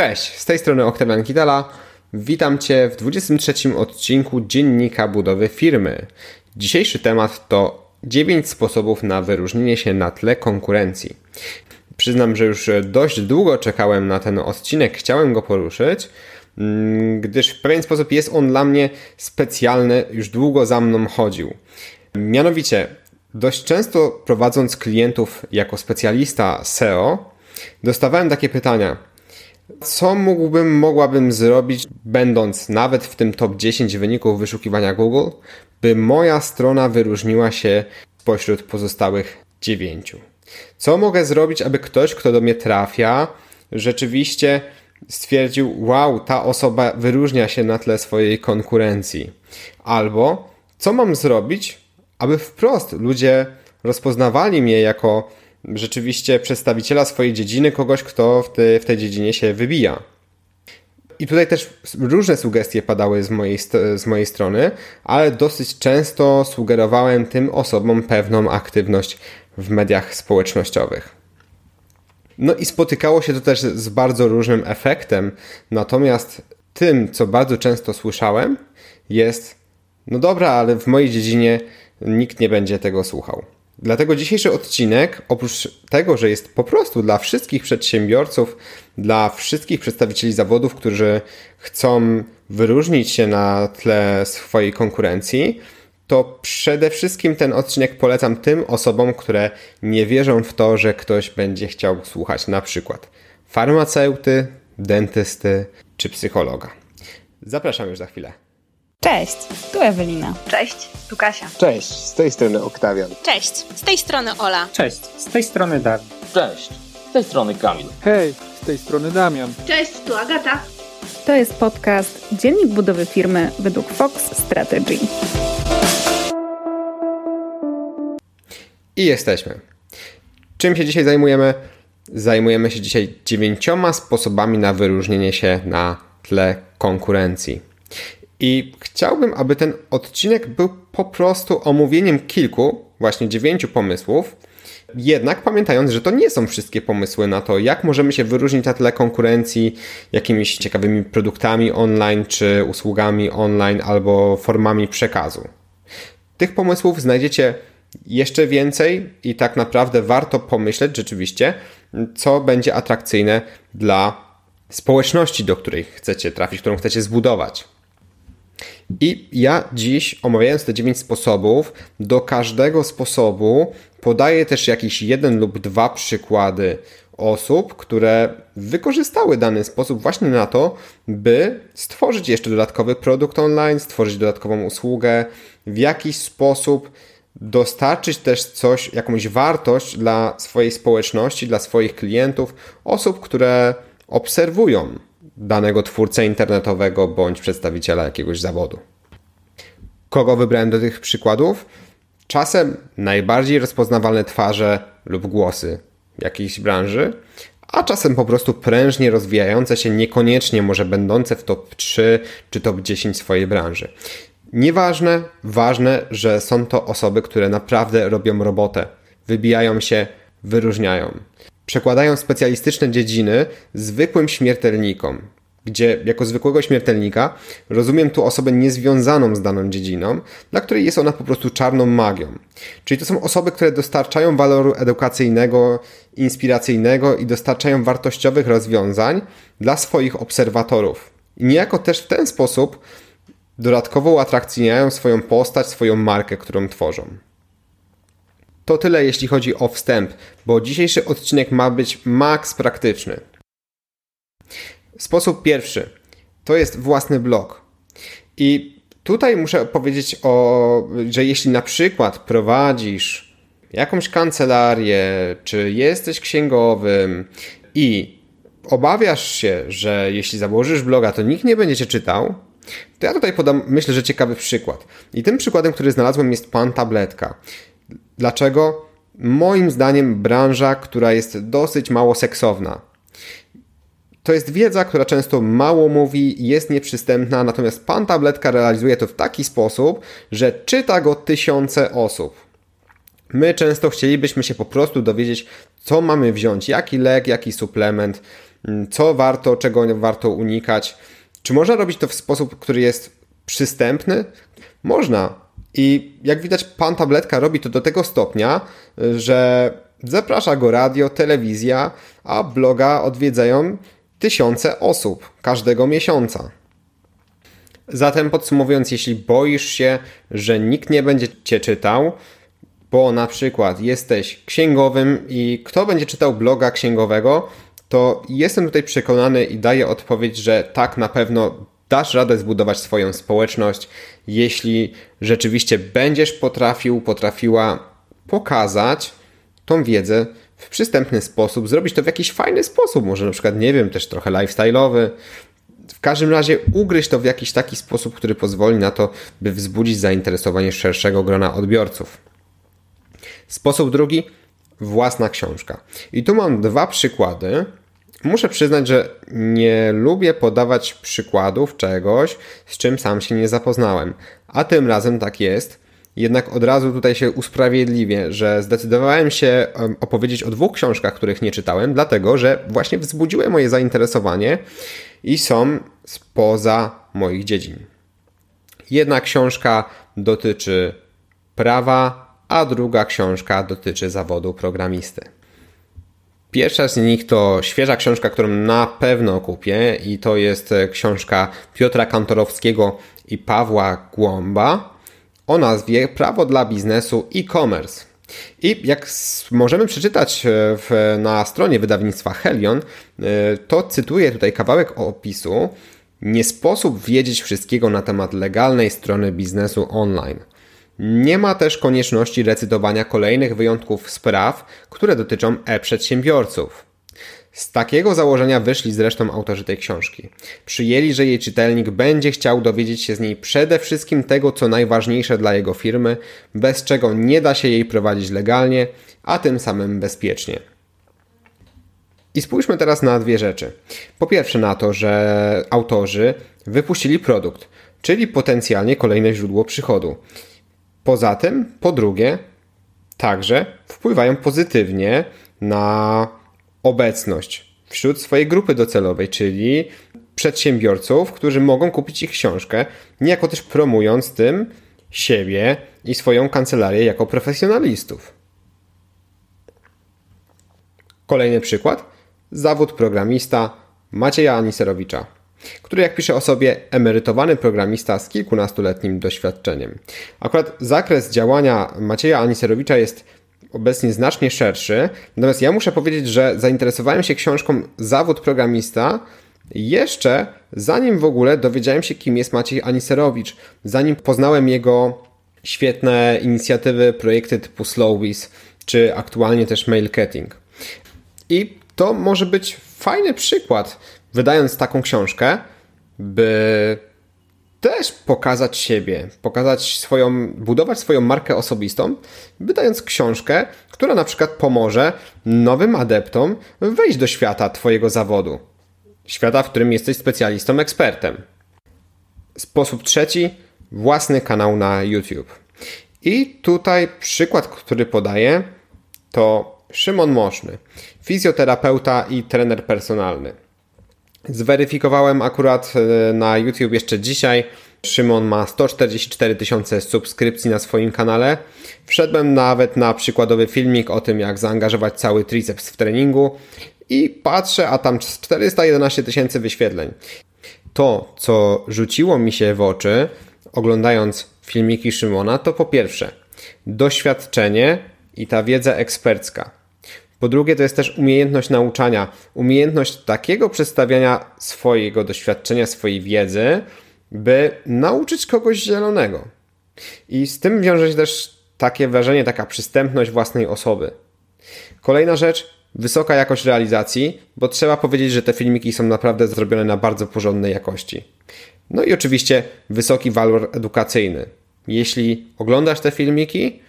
Cześć, z tej strony Oktawian Kitala. Witam Cię w 23 odcinku Dziennika Budowy Firmy. Dzisiejszy temat to 9 sposobów na wyróżnienie się na tle konkurencji. Przyznam, że już dość długo czekałem na ten odcinek, chciałem go poruszyć, mm, gdyż w pewien sposób jest on dla mnie specjalny, już długo za mną chodził. Mianowicie, dość często prowadząc klientów jako specjalista SEO, dostawałem takie pytania – co mógłbym, mogłabym zrobić, będąc nawet w tym top 10 wyników wyszukiwania Google, by moja strona wyróżniła się spośród pozostałych 9? Co mogę zrobić, aby ktoś, kto do mnie trafia, rzeczywiście stwierdził: Wow, ta osoba wyróżnia się na tle swojej konkurencji? Albo co mam zrobić, aby wprost ludzie rozpoznawali mnie jako rzeczywiście przedstawiciela swojej dziedziny, kogoś, kto w, te, w tej dziedzinie się wybija. I tutaj też różne sugestie padały z mojej, z mojej strony, ale dosyć często sugerowałem tym osobom pewną aktywność w mediach społecznościowych. No i spotykało się to też z bardzo różnym efektem, natomiast tym, co bardzo często słyszałem, jest: No dobra, ale w mojej dziedzinie nikt nie będzie tego słuchał. Dlatego dzisiejszy odcinek, oprócz tego, że jest po prostu dla wszystkich przedsiębiorców, dla wszystkich przedstawicieli zawodów, którzy chcą wyróżnić się na tle swojej konkurencji, to przede wszystkim ten odcinek polecam tym osobom, które nie wierzą w to, że ktoś będzie chciał słuchać na przykład farmaceuty, dentysty czy psychologa. Zapraszam już za chwilę. Cześć, tu Ewelina. Cześć, tu Kasia. Cześć, z tej strony Oktawian. Cześć, z tej strony Ola. Cześć, z tej strony Dawid. Cześć, z tej strony Kamil. Hej, z tej strony Damian. Cześć, tu Agata. To jest podcast Dziennik budowy firmy według Fox Strategy. I jesteśmy. Czym się dzisiaj zajmujemy? Zajmujemy się dzisiaj dziewięcioma sposobami na wyróżnienie się na tle konkurencji. I chciałbym, aby ten odcinek był po prostu omówieniem kilku, właśnie dziewięciu pomysłów, jednak pamiętając, że to nie są wszystkie pomysły na to, jak możemy się wyróżnić na tle konkurencji jakimiś ciekawymi produktami online, czy usługami online, albo formami przekazu. Tych pomysłów znajdziecie jeszcze więcej i tak naprawdę warto pomyśleć rzeczywiście, co będzie atrakcyjne dla społeczności, do której chcecie trafić, którą chcecie zbudować. I ja dziś, omawiając te 9 sposobów, do każdego sposobu podaję też jakiś jeden lub dwa przykłady osób, które wykorzystały dany sposób właśnie na to, by stworzyć jeszcze dodatkowy produkt online, stworzyć dodatkową usługę, w jakiś sposób dostarczyć też coś, jakąś wartość dla swojej społeczności, dla swoich klientów, osób, które obserwują danego twórcę internetowego bądź przedstawiciela jakiegoś zawodu. Kogo wybrałem do tych przykładów? Czasem najbardziej rozpoznawalne twarze lub głosy jakiejś branży, a czasem po prostu prężnie rozwijające się, niekoniecznie może będące w top 3 czy top 10 swojej branży. Nieważne, ważne, że są to osoby, które naprawdę robią robotę, wybijają się, wyróżniają przekładają specjalistyczne dziedziny zwykłym śmiertelnikom, gdzie jako zwykłego śmiertelnika rozumiem tu osobę niezwiązaną z daną dziedziną, dla której jest ona po prostu czarną magią. Czyli to są osoby, które dostarczają waloru edukacyjnego, inspiracyjnego i dostarczają wartościowych rozwiązań dla swoich obserwatorów. I niejako też w ten sposób dodatkowo uatrakcyjniają swoją postać, swoją markę, którą tworzą. To tyle jeśli chodzi o wstęp, bo dzisiejszy odcinek ma być maks praktyczny. Sposób pierwszy to jest własny blog. I tutaj muszę powiedzieć o, że jeśli na przykład prowadzisz jakąś kancelarię, czy jesteś księgowym i obawiasz się, że jeśli założysz bloga, to nikt nie będzie cię czytał, to ja tutaj podam, myślę, że ciekawy przykład. I tym przykładem, który znalazłem, jest pan tabletka. Dlaczego? Moim zdaniem branża, która jest dosyć mało seksowna. To jest wiedza, która często mało mówi, jest nieprzystępna, natomiast pan tabletka realizuje to w taki sposób, że czyta go tysiące osób. My często chcielibyśmy się po prostu dowiedzieć, co mamy wziąć, jaki lek, jaki suplement, mm, co warto, czego warto unikać. Czy można robić to w sposób, który jest przystępny? Można. I jak widać, pan tabletka robi to do tego stopnia, że zaprasza go radio, telewizja, a bloga odwiedzają tysiące osób każdego miesiąca. Zatem podsumowując, jeśli boisz się, że nikt nie będzie cię czytał, bo na przykład jesteś księgowym i kto będzie czytał bloga księgowego, to jestem tutaj przekonany i daję odpowiedź, że tak na pewno dasz radę zbudować swoją społeczność, jeśli rzeczywiście będziesz potrafił, potrafiła pokazać tą wiedzę w przystępny sposób, zrobić to w jakiś fajny sposób, może na przykład, nie wiem, też trochę lifestyle'owy. W każdym razie ugryź to w jakiś taki sposób, który pozwoli na to, by wzbudzić zainteresowanie szerszego grona odbiorców. Sposób drugi, własna książka. I tu mam dwa przykłady. Muszę przyznać, że nie lubię podawać przykładów czegoś, z czym sam się nie zapoznałem. A tym razem tak jest. Jednak od razu tutaj się usprawiedliwię, że zdecydowałem się opowiedzieć o dwóch książkach, których nie czytałem, dlatego że właśnie wzbudziły moje zainteresowanie i są spoza moich dziedzin. Jedna książka dotyczy prawa, a druga książka dotyczy zawodu programisty. Pierwsza z nich to świeża książka, którą na pewno kupię i to jest książka Piotra Kantorowskiego i Pawła Głąba o nazwie Prawo dla biznesu e-commerce. I jak możemy przeczytać e, w, na stronie wydawnictwa Helion, e, to cytuję tutaj kawałek opisu. Nie sposób wiedzieć wszystkiego na temat legalnej strony biznesu online. Nie ma też konieczności recytowania kolejnych wyjątków spraw, które dotyczą e-przedsiębiorców. Z takiego założenia wyszli zresztą autorzy tej książki. Przyjęli, że jej czytelnik będzie chciał dowiedzieć się z niej przede wszystkim tego, co najważniejsze dla jego firmy, bez czego nie da się jej prowadzić legalnie, a tym samym bezpiecznie. I spójrzmy teraz na dwie rzeczy. Po pierwsze na to, że autorzy wypuścili produkt, czyli potencjalnie kolejne źródło przychodu. Poza tym, po drugie, także wpływają pozytywnie na obecność wśród swojej grupy docelowej, czyli przedsiębiorców, którzy mogą kupić ich książkę, niejako też promując tym siebie i swoją kancelarię jako profesjonalistów. Kolejny przykład. Zawód programista Macieja Aniserowicza, który jak pisze o sobie emerytowany programista z kilkunastoletnim doświadczeniem. Akurat zakres działania Macieja Aniserowicza jest obecnie znacznie szerszy. Natomiast ja muszę powiedzieć, że zainteresowałem się książką Zawód programista jeszcze zanim w ogóle dowiedziałem się, kim jest Maciej Aniserowicz, zanim poznałem jego świetne inicjatywy, projekty typu Slowbiz, czy aktualnie też Mailcatting. I to może być fajny przykład, wydając taką książkę, by też pokazać siebie, pokazać swoją, budować swoją markę osobistą, wydając książkę, która na przykład pomoże nowym adeptom wejść do świata Twojego zawodu. Świata, w którym jesteś specjalistą, ekspertem. Sposób trzeci, własny kanał na YouTube. I tutaj przykład, który podaję, to Szymon Moszny, fizjoterapeuta i trener personalny. Zweryfikowałem akurat e, na YouTube jeszcze dzisiaj. Szymon ma 144 tysiące subskrypcji na swoim kanale. Wszedłem nawet na przykładowy filmik o tym, jak zaangażować cały triceps w treningu i patrzę, a tam 411 tysięcy wyświetleń. To, co rzuciło mi się w oczy, oglądając filmiki Szymona, to po pierwsze doświadczenie i ta wiedza ekspercka. Po drugie, to jest też umiejętność nauczania, umiejętność takiego przedstawiania swojego doświadczenia, swojej wiedzy, by nauczyć kogoś zielonego. I z tym wiąże się też takie wrażenie, taka przystępność własnej osoby. Kolejna rzecz, wysoka jakość realizacji, bo trzeba powiedzieć, że te filmiki są naprawdę zrobione na bardzo porządnej jakości. No i oczywiście wysoki walor edukacyjny. Jeśli oglądasz te filmiki,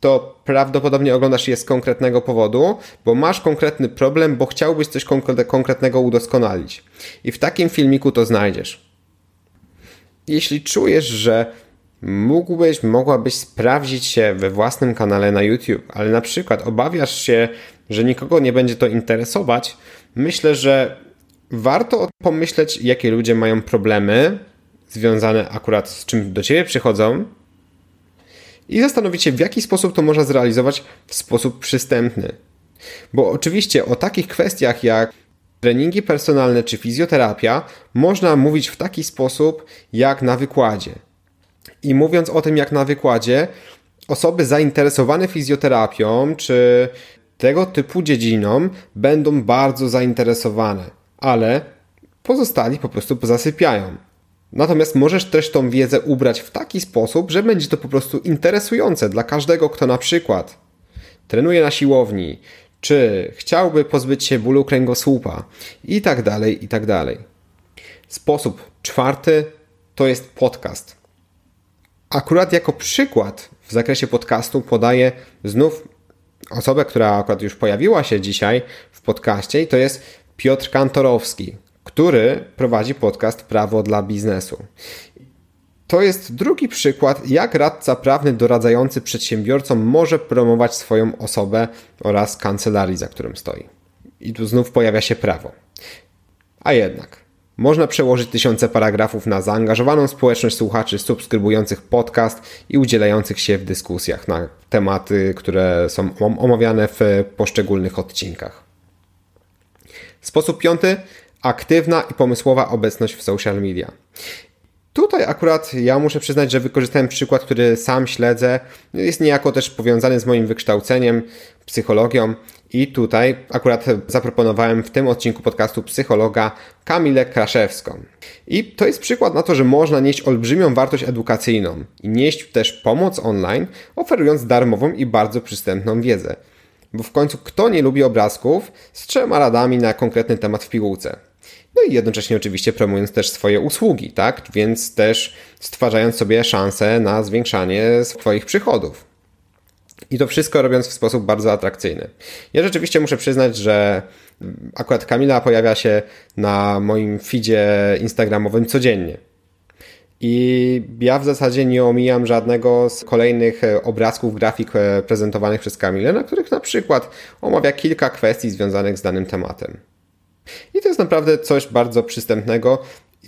to prawdopodobnie oglądasz je z konkretnego powodu, bo masz konkretny problem, bo chciałbyś coś konkretnego udoskonalić. I w takim filmiku to znajdziesz. Jeśli czujesz, że mógłbyś, mogłabyś sprawdzić się we własnym kanale na YouTube, ale na przykład obawiasz się, że nikogo nie będzie to interesować, myślę, że warto pomyśleć, jakie ludzie mają problemy związane akurat z czym do ciebie przychodzą i zastanowić się, w jaki sposób to można zrealizować w sposób przystępny. Bo oczywiście o takich kwestiach jak treningi personalne czy fizjoterapia można mówić w taki sposób jak na wykładzie. I mówiąc o tym jak na wykładzie, osoby zainteresowane fizjoterapią czy tego typu dziedziną będą bardzo zainteresowane, ale pozostali po prostu zasypiają. Natomiast możesz też tą wiedzę ubrać w taki sposób, że będzie to po prostu interesujące dla każdego, kto na przykład trenuje na siłowni, czy chciałby pozbyć się bólu kręgosłupa i tak dalej, i tak dalej. Sposób czwarty to jest podcast. Akurat jako przykład w zakresie podcastu podaję znów osobę, która akurat już pojawiła się dzisiaj w podcaście i to jest Piotr Kantorowski, który prowadzi podcast Prawo dla biznesu. To jest drugi przykład, jak radca prawny doradzający przedsiębiorcom może promować swoją osobę oraz kancelarii, za którym stoi. I tu znów pojawia się prawo. A jednak, można przełożyć tysiące paragrafów na zaangażowaną społeczność słuchaczy subskrybujących podcast i udzielających się w dyskusjach na tematy, które są omawiane w poszczególnych odcinkach. Sposób piąty aktywna i pomysłowa obecność w social media. Tutaj akurat ja muszę przyznać, że wykorzystałem przykład, który sam śledzę. Jest niejako też powiązany z moim wykształceniem, psychologią. I tutaj akurat zaproponowałem w tym odcinku podcastu psychologa Kamilę Kraszewską. I to jest przykład na to, że można nieść olbrzymią wartość edukacyjną i nieść też pomoc online, oferując darmową i bardzo przystępną wiedzę. Bo w końcu kto nie lubi obrazków z trzema radami na konkretny temat w pigułce? No i jednocześnie oczywiście promując też swoje usługi, tak? Więc też stwarzając sobie szansę na zwiększanie swoich przychodów. I to wszystko robiąc w sposób bardzo atrakcyjny. Ja rzeczywiście muszę przyznać, że akurat Kamila pojawia się na moim feedzie instagramowym codziennie. I ja w zasadzie nie omijam żadnego z kolejnych e, obrazków, grafik e, prezentowanych przez Kamilę, na których na przykład omawia kilka kwestii związanych z danym tematem. I naprawdę coś bardzo przystępnego,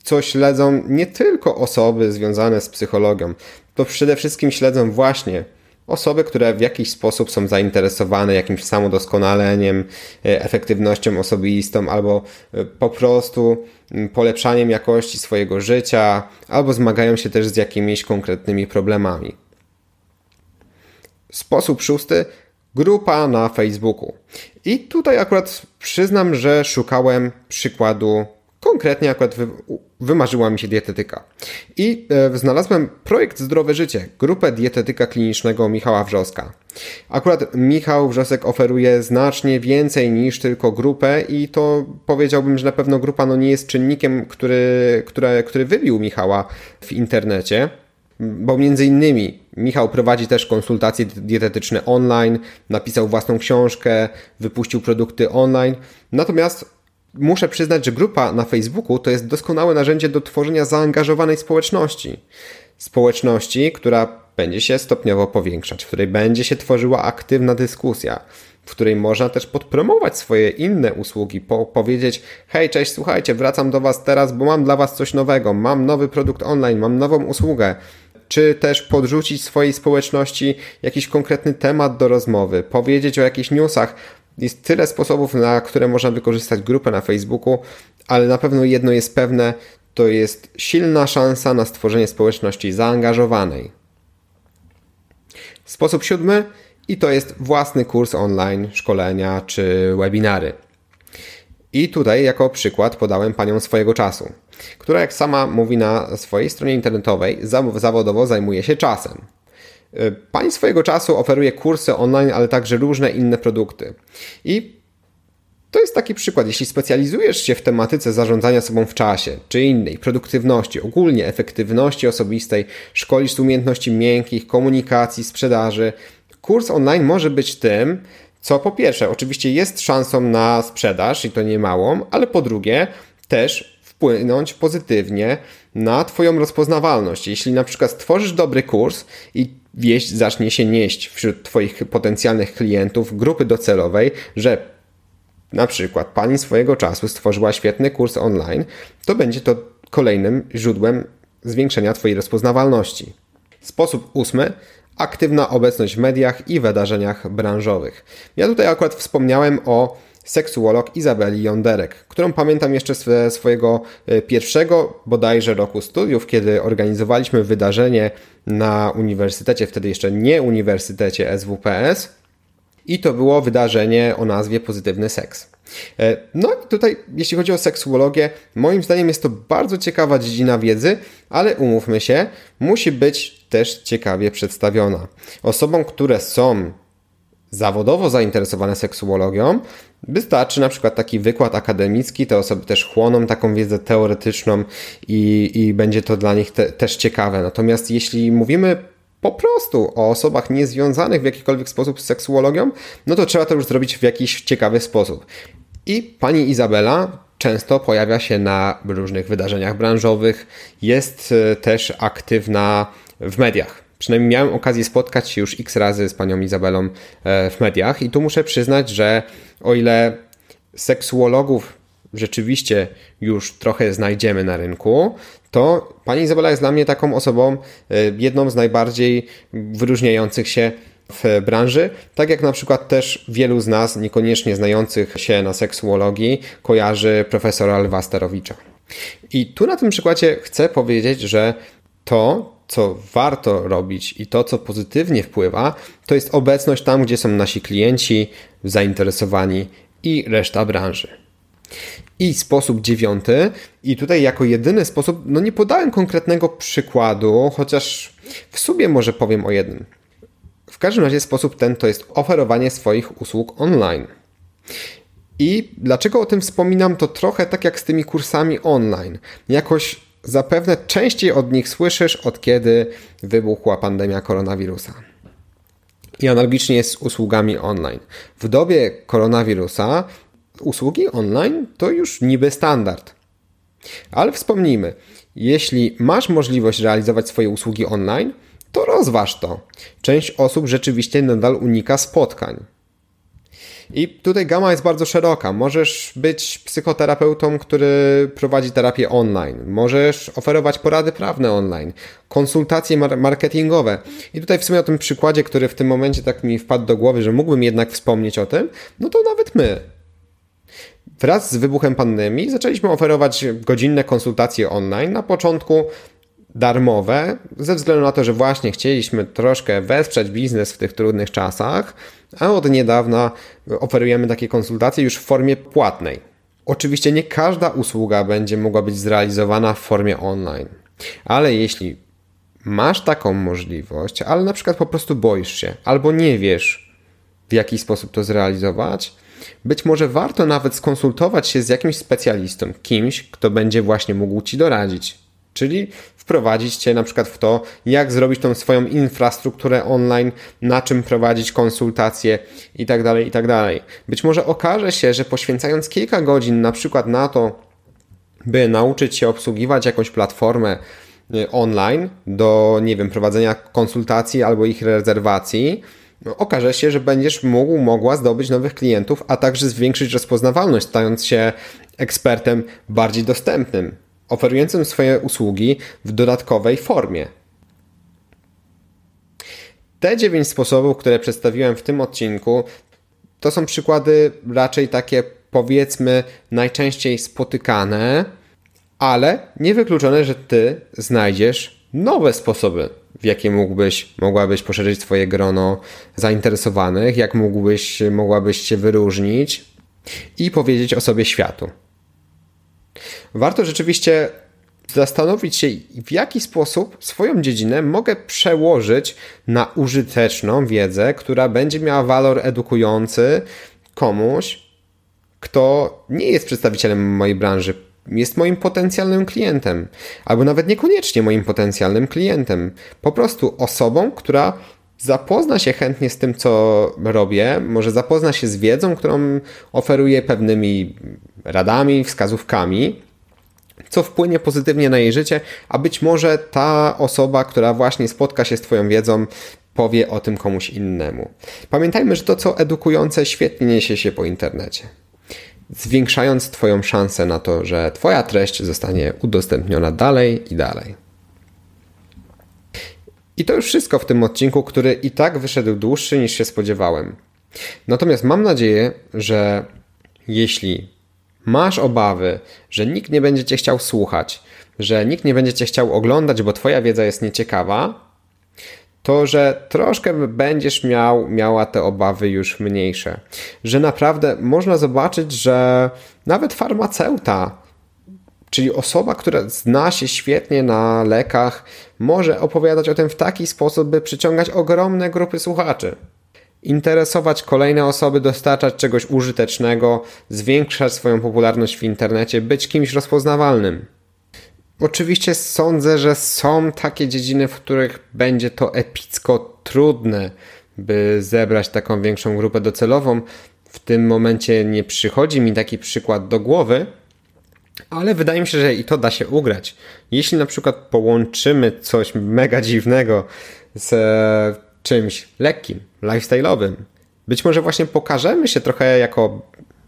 co śledzą nie tylko osoby związane z psychologią, to przede wszystkim śledzą właśnie osoby, które w jakiś sposób są zainteresowane jakimś samodoskonaleniem, e, efektywnością osobistą albo e, po prostu polepszaniem jakości swojego życia, albo zmagają się też z jakimiś konkretnymi problemami. Sposób szósty grupa na Facebooku. I tutaj akurat przyznam, że szukałem przykładu, konkretnie akurat wy, wymarzyła mi się dietetyka. I e, znalazłem projekt Zdrowe Życie, grupę dietetyka klinicznego Michała Wrzoska. Akurat Michał Wrzosek oferuje znacznie więcej niż tylko grupę i to powiedziałbym, że na pewno grupa no nie jest czynnikiem, który, który, który wybił Michała w internecie bo między innymi Michał prowadzi też konsultacje dietetyczne online, napisał własną książkę, wypuścił produkty online. Natomiast muszę przyznać, że grupa na Facebooku to jest doskonałe narzędzie do tworzenia zaangażowanej społeczności. Społeczności, która będzie się stopniowo powiększać, w której będzie się tworzyła aktywna dyskusja, w której można też podpromować swoje inne usługi, po powiedzieć: Hej, cześć, słuchajcie, wracam do Was teraz, bo mam dla Was coś nowego, mam nowy produkt online, mam nową usługę czy też podrzucić swojej społeczności jakiś konkretny temat do rozmowy, powiedzieć o jakichś newsach. Jest tyle sposobów, na które można wykorzystać grupę na Facebooku, ale na pewno jedno jest pewne, to jest silna szansa na stworzenie społeczności zaangażowanej. Sposób siódmy i to jest własny kurs online, szkolenia czy webinary. I tutaj jako przykład podałem panią swojego czasu, która jak sama mówi na swojej stronie internetowej, zawodowo zajmuje się czasem. Y, pani swojego czasu oferuje kursy online, ale także różne inne produkty. I to jest taki przykład. Jeśli specjalizujesz się w tematyce zarządzania sobą w czasie, czy innej, produktywności, ogólnie efektywności osobistej, szkolisz umiejętności miękkich, komunikacji, sprzedaży, kurs online może być tym, co po pierwsze, oczywiście jest szansą na sprzedaż i to nie małą, ale po drugie też wpłynąć pozytywnie na Twoją rozpoznawalność. Jeśli na przykład stworzysz dobry kurs i wieść zacznie się nieść wśród Twoich potencjalnych klientów, grupy docelowej, że na przykład pani swojego czasu stworzyła świetny kurs online, to będzie to kolejnym źródłem zwiększenia Twojej rozpoznawalności. Sposób ósmy aktywna obecność w mediach i wydarzeniach branżowych. Ja tutaj akurat wspomniałem o seksuolog Izabeli Jonderek, którą pamiętam jeszcze ze swojego e, pierwszego bodajże roku studiów, kiedy organizowaliśmy wydarzenie na uniwersytecie, wtedy jeszcze nie uniwersytecie SWPS i to było wydarzenie o nazwie Pozytywny Seks. E, no i tutaj, jeśli chodzi o seksuologię, moim zdaniem jest to bardzo ciekawa dziedzina wiedzy, ale umówmy się, musi być też ciekawie przedstawiona. Osobom, które są zawodowo zainteresowane seksuologią, wystarczy na przykład taki wykład akademicki, te osoby też chłoną taką wiedzę teoretyczną i, i będzie to dla nich te, też ciekawe. Natomiast jeśli mówimy po prostu o osobach niezwiązanych w jakikolwiek sposób z seksuologią, no to trzeba to już zrobić w jakiś ciekawy sposób. I pani Izabela często pojawia się na różnych wydarzeniach branżowych, jest e, też aktywna w mediach. Przynajmniej miałem okazję spotkać się już x razy z panią Izabelą e, w mediach i tu muszę przyznać, że o ile seksuologów rzeczywiście już trochę znajdziemy na rynku, to pani Izabela jest dla mnie taką osobą, e, jedną z najbardziej wyróżniających się w branży, tak jak na przykład też wielu z nas, niekoniecznie znających się na seksuologii, kojarzy profesora Lwa Sterowicza. I tu na tym przykładzie chcę powiedzieć, że to, co warto robić i to, co pozytywnie wpływa, to jest obecność tam, gdzie są nasi klienci, zainteresowani i reszta branży. I sposób dziewiąty, i tutaj jako jedyny sposób, no nie podałem konkretnego przykładu, chociaż w sumie może powiem o jednym. W każdym razie sposób ten to jest oferowanie swoich usług online. I dlaczego o tym wspominam, to trochę tak jak z tymi kursami online. Jakoś zapewne częściej od nich słyszysz, od kiedy wybuchła pandemia koronawirusa. I analogicznie jest z usługami online. W dobie koronawirusa usługi online to już niby standard. Ale wspomnijmy, jeśli masz możliwość realizować swoje usługi online, to rozważ to. Część osób rzeczywiście nadal unika spotkań. I tutaj gama jest bardzo szeroka. Możesz być psychoterapeutą, który prowadzi terapię online. Możesz oferować porady prawne online, konsultacje marketingowe. I tutaj w sumie o tym przykładzie, który w tym momencie tak mi wpadł do głowy, że mógłbym jednak wspomnieć o tym, no to nawet my. Wraz z wybuchem pandemii zaczęliśmy oferować godzinne konsultacje online. Na początku darmowe, ze względu na to, że właśnie chcieliśmy troszkę wesprzeć biznes w tych trudnych czasach, a od niedawna oferujemy takie konsultacje już w formie płatnej. Oczywiście nie każda usługa będzie mogła być zrealizowana w formie online, ale jeśli masz taką możliwość, ale na przykład po prostu boisz się albo nie wiesz, w jaki sposób to zrealizować, być może warto nawet skonsultować się z jakimś specjalistą, kimś, kto będzie właśnie mógł ci doradzić. Czyli wprowadzić Cię na przykład w to, jak zrobić tą swoją infrastrukturę online, na czym prowadzić konsultacje itd., tak itd. Tak Być może okaże się, że poświęcając kilka godzin na przykład na to, by nauczyć się obsługiwać jakąś platformę y, online do, nie wiem, prowadzenia konsultacji albo ich rezerwacji, no, okaże się, że będziesz mógł, mogła zdobyć nowych klientów, a także zwiększyć rozpoznawalność, stając się ekspertem bardziej dostępnym oferującym swoje usługi w dodatkowej formie. Te dziewięć sposobów, które przedstawiłem w tym odcinku, to są przykłady raczej takie, powiedzmy, najczęściej spotykane, ale niewykluczone, że ty znajdziesz nowe sposoby, w jakie mógłbyś, mogłabyś poszerzyć swoje grono zainteresowanych, jak mógłbyś, mogłabyś się wyróżnić i powiedzieć o sobie światu. Warto rzeczywiście zastanowić się, w jaki sposób swoją dziedzinę mogę przełożyć na użyteczną wiedzę, która będzie miała walor edukujący komuś, kto nie jest przedstawicielem mojej branży, jest moim potencjalnym klientem, albo nawet niekoniecznie moim potencjalnym klientem, po prostu osobą, która zapozna się chętnie z tym, co robię, może zapozna się z wiedzą, którą oferuję pewnymi radami, wskazówkami, co wpłynie pozytywnie na jej życie, a być może ta osoba, która właśnie spotka się z Twoją wiedzą, powie o tym komuś innemu. Pamiętajmy, że to, co edukujące, świetnie niesie się po internecie, zwiększając Twoją szansę na to, że Twoja treść zostanie udostępniona dalej i dalej. I to już wszystko w tym odcinku, który i tak wyszedł dłuższy niż się spodziewałem. Natomiast mam nadzieję, że jeśli masz obawy, że nikt nie będzie cię chciał słuchać, że nikt nie będzie cię chciał oglądać, bo twoja wiedza jest nieciekawa, to że troszkę będziesz miał, miała te obawy już mniejsze. Że naprawdę można zobaczyć, że nawet farmaceuta, czyli osoba, która zna się świetnie na lekach, może opowiadać o tym w taki sposób, by przyciągać ogromne grupy słuchaczy interesować kolejne osoby, dostarczać czegoś użytecznego, zwiększać swoją popularność w internecie, być kimś rozpoznawalnym. Oczywiście sądzę, że są takie dziedziny, w których będzie to epicko trudne, by zebrać taką większą grupę docelową. W tym momencie nie przychodzi mi taki przykład do głowy, ale wydaje mi się, że i to da się ugrać. Jeśli na przykład połączymy coś mega dziwnego z czymś lekkim, lifestyle'owym. Być może właśnie pokażemy się trochę jako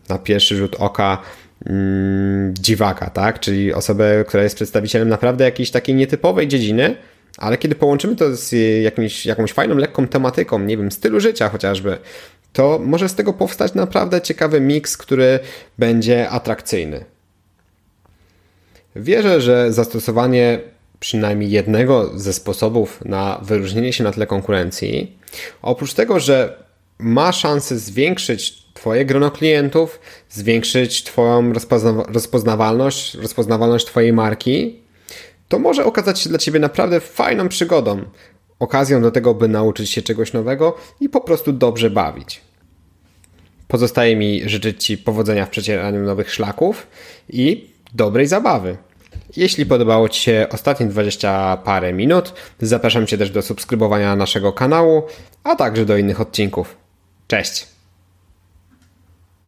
na pierwszy rzut oka mm, dziwaka, tak? Czyli osobę, która jest przedstawicielem naprawdę jakiejś takiej nietypowej dziedziny, ale kiedy połączymy to z jakimś, jakąś fajną, lekką tematyką, nie wiem, stylu życia chociażby, to może z tego powstać naprawdę ciekawy miks, który będzie atrakcyjny. Wierzę, że zastosowanie przynajmniej jednego ze sposobów na wyróżnienie się na tle konkurencji, oprócz tego, że ma szansę zwiększyć Twoje grono klientów, zwiększyć Twoją rozpozna rozpoznawalność, rozpoznawalność Twojej marki, to może okazać się dla Ciebie naprawdę fajną przygodą, okazją do tego, by nauczyć się czegoś nowego i po prostu dobrze bawić. Pozostaje mi życzyć Ci powodzenia w przecieraniu nowych szlaków i dobrej zabawy. Jeśli podobało Ci się ostatnie 20 parę minut, zapraszam Cię też do subskrybowania naszego kanału, a także do innych odcinków. Cześć!